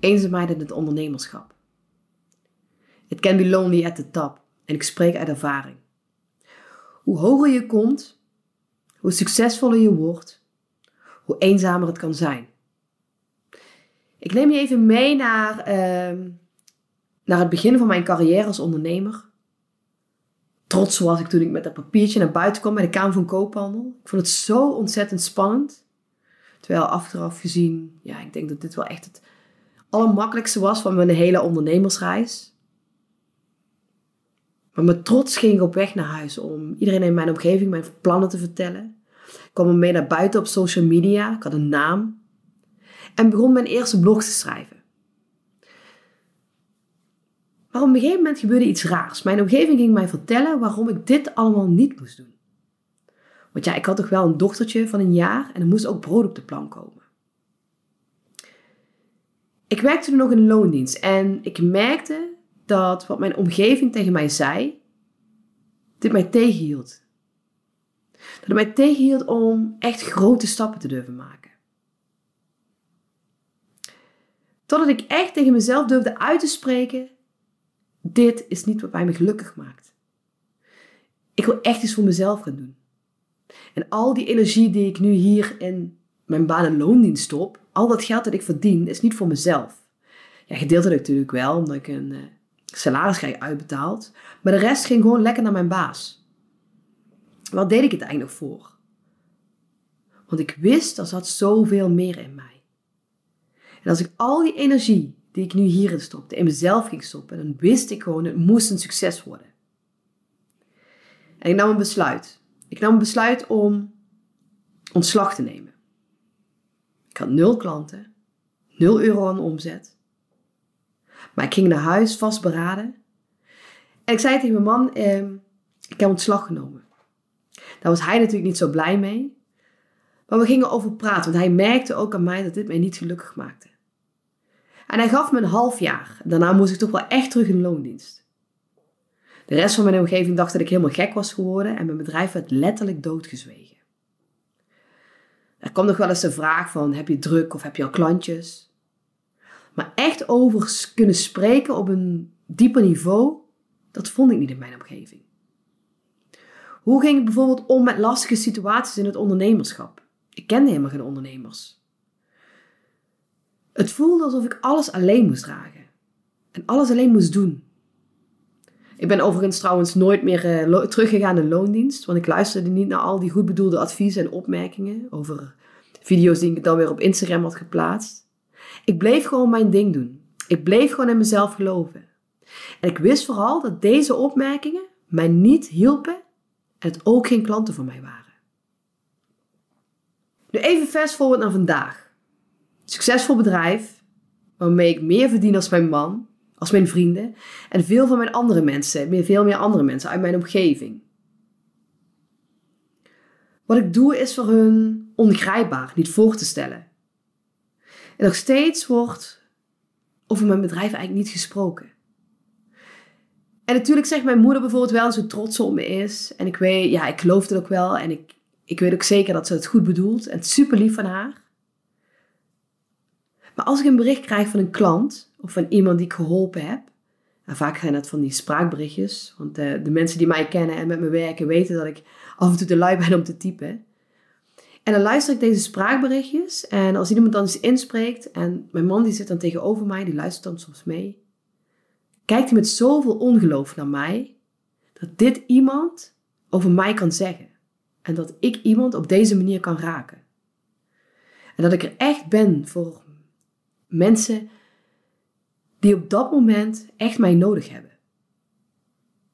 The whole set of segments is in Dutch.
Eenzaamheid in het ondernemerschap. It can be lonely at the top. En ik spreek uit ervaring. Hoe hoger je komt, hoe succesvoller je wordt, hoe eenzamer het kan zijn. Ik neem je even mee naar, uh, naar het begin van mijn carrière als ondernemer. Trots was ik toen ik met dat papiertje naar buiten kwam bij de Kamer van Koophandel. Ik vond het zo ontzettend spannend. Terwijl achteraf gezien, ja, ik denk dat dit wel echt het allermakkelijkste was van mijn hele ondernemersreis. Maar met trots ging ik op weg naar huis om iedereen in mijn omgeving mijn plannen te vertellen. Ik kwam mee naar buiten op social media, ik had een naam. En begon mijn eerste blog te schrijven. Maar op een gegeven moment gebeurde iets raars. Mijn omgeving ging mij vertellen waarom ik dit allemaal niet moest doen. Want ja, ik had toch wel een dochtertje van een jaar en er moest ook brood op de plank komen. Ik werkte toen nog in loondienst en ik merkte dat wat mijn omgeving tegen mij zei, dit mij tegenhield. Dat het mij tegenhield om echt grote stappen te durven maken. Totdat ik echt tegen mezelf durfde uit te spreken: dit is niet wat mij me gelukkig maakt. Ik wil echt iets voor mezelf gaan doen. En al die energie die ik nu hier in mijn baan en loondienst stop, al dat geld dat ik verdien, is niet voor mezelf. Ja, gedeeltelijk natuurlijk wel, omdat ik een uh, salaris krijg uitbetaald. Maar de rest ging gewoon lekker naar mijn baas. Wat deed ik het eigenlijk voor? Want ik wist, er zat zoveel meer in mij. En als ik al die energie die ik nu hierin stopte, in mezelf ging stoppen, dan wist ik gewoon, het moest een succes worden. En ik nam een besluit. Ik nam een besluit om ontslag te nemen. Had nul klanten, nul euro aan omzet. Maar ik ging naar huis vastberaden. En ik zei tegen mijn man, eh, ik heb ontslag genomen. Daar was hij natuurlijk niet zo blij mee. Maar we gingen over praten, want hij merkte ook aan mij dat dit mij niet gelukkig maakte. En hij gaf me een half jaar. Daarna moest ik toch wel echt terug in loondienst. De rest van mijn omgeving dacht dat ik helemaal gek was geworden en mijn bedrijf werd letterlijk doodgezwegen. Er kwam nog wel eens de vraag van, heb je druk of heb je al klantjes? Maar echt over kunnen spreken op een dieper niveau, dat vond ik niet in mijn omgeving. Hoe ging ik bijvoorbeeld om met lastige situaties in het ondernemerschap? Ik kende helemaal geen ondernemers. Het voelde alsof ik alles alleen moest dragen. En alles alleen moest doen. Ik ben overigens trouwens nooit meer uh, teruggegaan in loondienst, want ik luisterde niet naar al die goed bedoelde adviezen en opmerkingen over video's die ik dan weer op Instagram had geplaatst. Ik bleef gewoon mijn ding doen. Ik bleef gewoon in mezelf geloven. En ik wist vooral dat deze opmerkingen mij niet hielpen en het ook geen klanten voor mij waren. Nu even fast forward naar vandaag succesvol bedrijf, waarmee ik meer verdien als mijn man, als mijn vrienden en veel van mijn andere mensen, veel meer andere mensen uit mijn omgeving. Wat ik doe is voor hun ongrijpbaar, niet voor te stellen. En nog steeds wordt over mijn bedrijf eigenlijk niet gesproken. En natuurlijk zegt mijn moeder bijvoorbeeld wel zo trots op me is. En ik weet, ja, ik geloof het ook wel. En ik, ik weet ook zeker dat ze het goed bedoelt. En super lief van haar. Als ik een bericht krijg van een klant of van iemand die ik geholpen heb, en vaak zijn dat van die spraakberichtjes, want de, de mensen die mij kennen en met me werken weten dat ik af en toe te lui ben om te typen. En dan luister ik deze spraakberichtjes en als iemand dan eens inspreekt en mijn man die zit dan tegenover mij, die luistert dan soms mee, kijkt hij met zoveel ongeloof naar mij, dat dit iemand over mij kan zeggen. En dat ik iemand op deze manier kan raken. En dat ik er echt ben voor Mensen die op dat moment echt mij nodig hebben.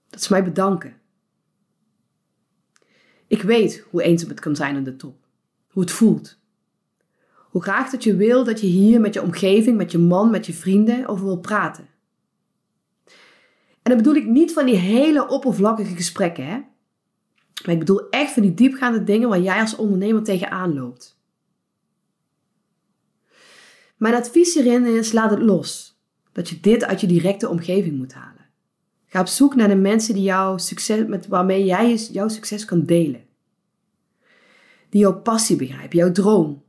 Dat ze mij bedanken. Ik weet hoe eenzaam het kan zijn aan de top. Hoe het voelt. Hoe graag dat je wil dat je hier met je omgeving, met je man, met je vrienden over wil praten. En dan bedoel ik niet van die hele oppervlakkige gesprekken, hè? Maar ik bedoel echt van die diepgaande dingen waar jij als ondernemer tegenaan loopt. Mijn advies hierin is: laat het los. Dat je dit uit je directe omgeving moet halen. Ga op zoek naar de mensen die jouw succes, met waarmee jij jouw succes kan delen. Die jouw passie begrijpen, jouw droom.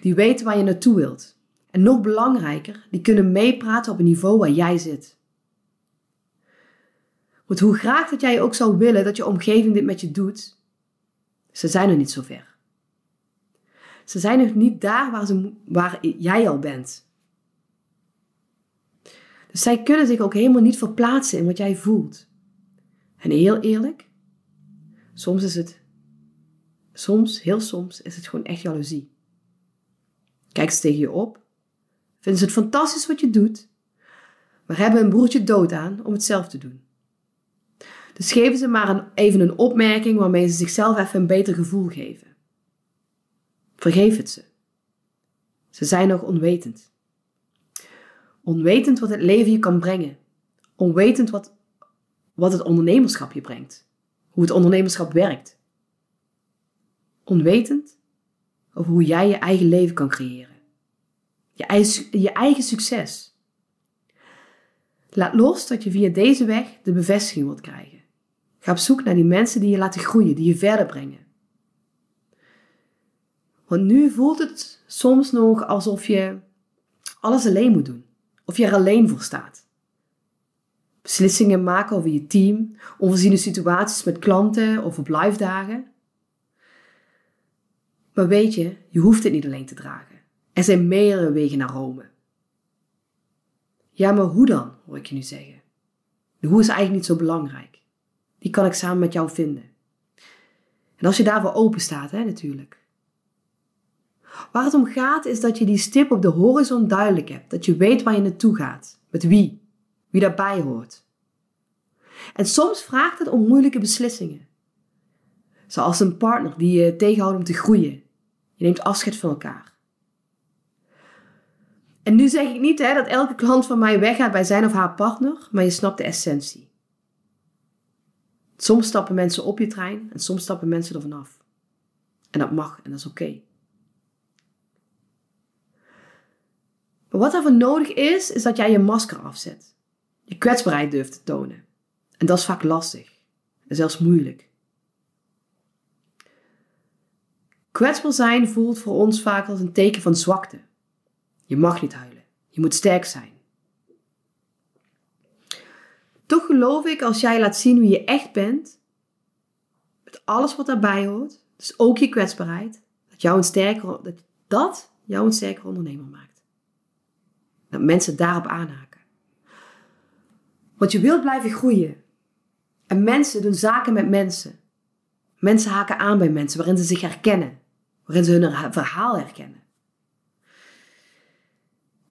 Die weten waar je naartoe wilt. En nog belangrijker, die kunnen meepraten op een niveau waar jij zit. Want hoe graag dat jij ook zou willen dat je omgeving dit met je doet, ze zijn er niet zo ver. Ze zijn nog niet daar waar, ze, waar jij al bent. Dus zij kunnen zich ook helemaal niet verplaatsen in wat jij voelt. En heel eerlijk, soms is het, soms, heel soms, is het gewoon echt jaloezie. Kijk ze tegen je op, vinden ze het fantastisch wat je doet, maar hebben een broertje dood aan om het zelf te doen. Dus geven ze maar een, even een opmerking waarmee ze zichzelf even een beter gevoel geven. Vergeef het ze. Ze zijn nog onwetend. Onwetend wat het leven je kan brengen. Onwetend wat, wat het ondernemerschap je brengt. Hoe het ondernemerschap werkt. Onwetend over hoe jij je eigen leven kan creëren. Je je eigen succes. Laat los dat je via deze weg de bevestiging wilt krijgen. Ga op zoek naar die mensen die je laten groeien, die je verder brengen. Want nu voelt het soms nog alsof je alles alleen moet doen. Of je er alleen voor staat. Beslissingen maken over je team, onvoorziene situaties met klanten of op live dagen. Maar weet je, je hoeft het niet alleen te dragen. Er zijn meerdere wegen naar Rome. Ja, maar hoe dan, hoor ik je nu zeggen. De hoe is eigenlijk niet zo belangrijk. Die kan ik samen met jou vinden. En als je daarvoor open staat, hè, natuurlijk. Waar het om gaat is dat je die stip op de horizon duidelijk hebt. Dat je weet waar je naartoe gaat. Met wie. Wie daarbij hoort. En soms vraagt het om moeilijke beslissingen. Zoals een partner die je tegenhoudt om te groeien. Je neemt afscheid van elkaar. En nu zeg ik niet hè, dat elke klant van mij weggaat bij zijn of haar partner, maar je snapt de essentie. Soms stappen mensen op je trein en soms stappen mensen er vanaf. En dat mag en dat is oké. Wat daarvoor nodig is, is dat jij je masker afzet. Je kwetsbaarheid durft te tonen. En dat is vaak lastig. En zelfs moeilijk. Kwetsbaar zijn voelt voor ons vaak als een teken van zwakte. Je mag niet huilen. Je moet sterk zijn. Toch geloof ik als jij laat zien wie je echt bent, met alles wat daarbij hoort, dus ook je kwetsbaarheid, dat, jou een sterker, dat, dat jou een sterker ondernemer maakt. Mensen daarop aanhaken. Want je wilt blijven groeien. En mensen doen zaken met mensen. Mensen haken aan bij mensen waarin ze zich herkennen. Waarin ze hun verhaal herkennen.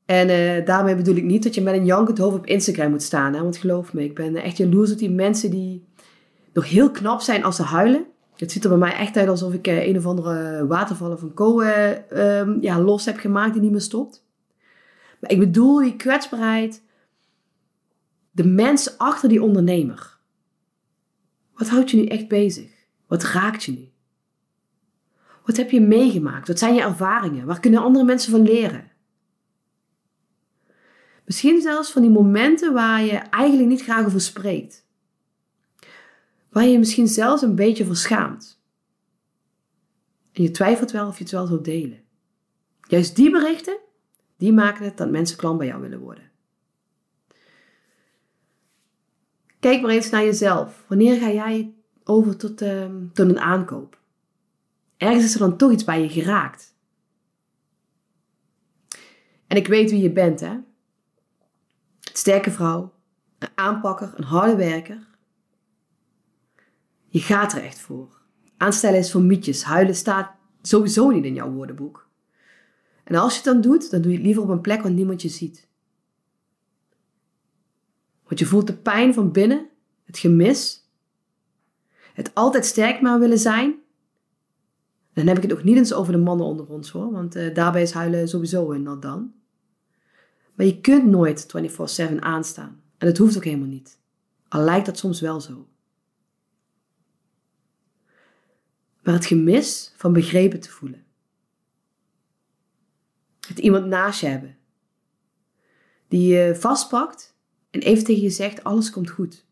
En uh, daarmee bedoel ik niet dat je met een jankend hoofd op Instagram moet staan. Hè? Want geloof me, ik ben echt jaloers op die mensen die nog heel knap zijn als ze huilen. Het ziet er bij mij echt uit alsof ik uh, een of andere watervallen van Co uh, ja, los heb gemaakt die niet meer stopt. Ik bedoel die kwetsbaarheid. De mens achter die ondernemer. Wat houdt je nu echt bezig? Wat raakt je nu? Wat heb je meegemaakt? Wat zijn je ervaringen? Waar kunnen andere mensen van leren? Misschien zelfs van die momenten waar je eigenlijk niet graag over spreekt. Waar je je misschien zelfs een beetje voor schaamt. En je twijfelt wel of je het wel wilt delen. Juist die berichten, die maken het dat mensen klant bij jou willen worden. Kijk maar eens naar jezelf. Wanneer ga jij over tot, uh, tot een aankoop? Ergens is er dan toch iets bij je geraakt. En ik weet wie je bent, hè? sterke vrouw, een aanpakker, een harde werker. Je gaat er echt voor. Aanstellen is voor mietjes. Huilen staat sowieso niet in jouw woordenboek. En als je het dan doet, dan doe je het liever op een plek waar niemand je ziet. Want je voelt de pijn van binnen, het gemis, het altijd sterk maar willen zijn. Dan heb ik het ook niet eens over de mannen onder ons hoor, want uh, daarbij is huilen sowieso een nat dan. Maar je kunt nooit 24/7 aanstaan. En dat hoeft ook helemaal niet. Al lijkt dat soms wel zo. Maar het gemis van begrepen te voelen. Het iemand naast je hebben. Die je vastpakt en even tegen je zegt: alles komt goed.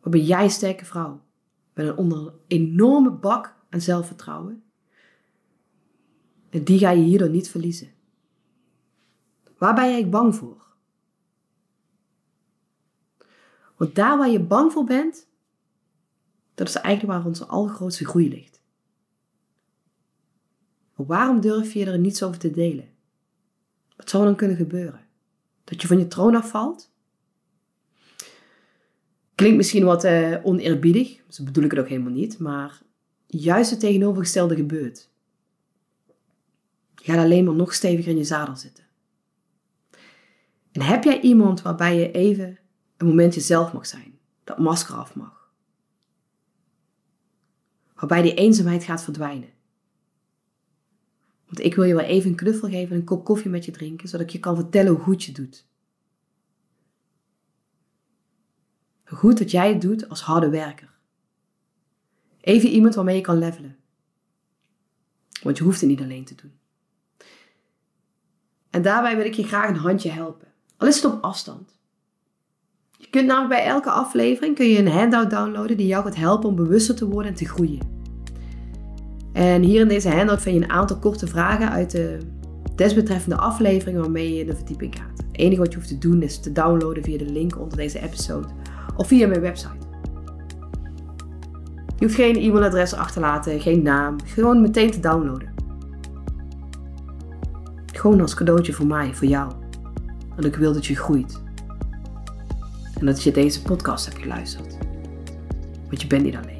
Wat ben jij een sterke vrouw? Met een enorme bak aan zelfvertrouwen. En die ga je hierdoor niet verliezen. Waar ben jij bang voor? Want daar waar je bang voor bent, dat is eigenlijk waar onze allergrootste groei ligt. Waarom durf je er niets over te delen? Wat zou dan kunnen gebeuren? Dat je van je troon afvalt? Klinkt misschien wat uh, oneerbiedig, zo bedoel ik het ook helemaal niet, maar juist het tegenovergestelde gebeurt. Je gaat alleen maar nog steviger in je zadel zitten. En heb jij iemand waarbij je even een moment jezelf mag zijn, dat masker af mag? Waarbij die eenzaamheid gaat verdwijnen. Want ik wil je wel even een knuffel geven en een kop koffie met je drinken, zodat ik je kan vertellen hoe goed je doet. Hoe goed dat jij het doet als harde werker. Even iemand waarmee je kan levelen. Want je hoeft het niet alleen te doen. En daarbij wil ik je graag een handje helpen. Al is het op afstand. Je kunt namelijk bij elke aflevering kun je een handout downloaden die jou gaat helpen om bewuster te worden en te groeien. En hier in deze handout vind je een aantal korte vragen uit de desbetreffende afleveringen waarmee je in de verdieping gaat. Het enige wat je hoeft te doen is te downloaden via de link onder deze episode of via mijn website. Je hoeft geen e-mailadres achter te laten, geen naam, gewoon meteen te downloaden. Gewoon als cadeautje voor mij, voor jou. Want ik wil dat je groeit. En dat je deze podcast hebt geluisterd. Want je bent niet alleen.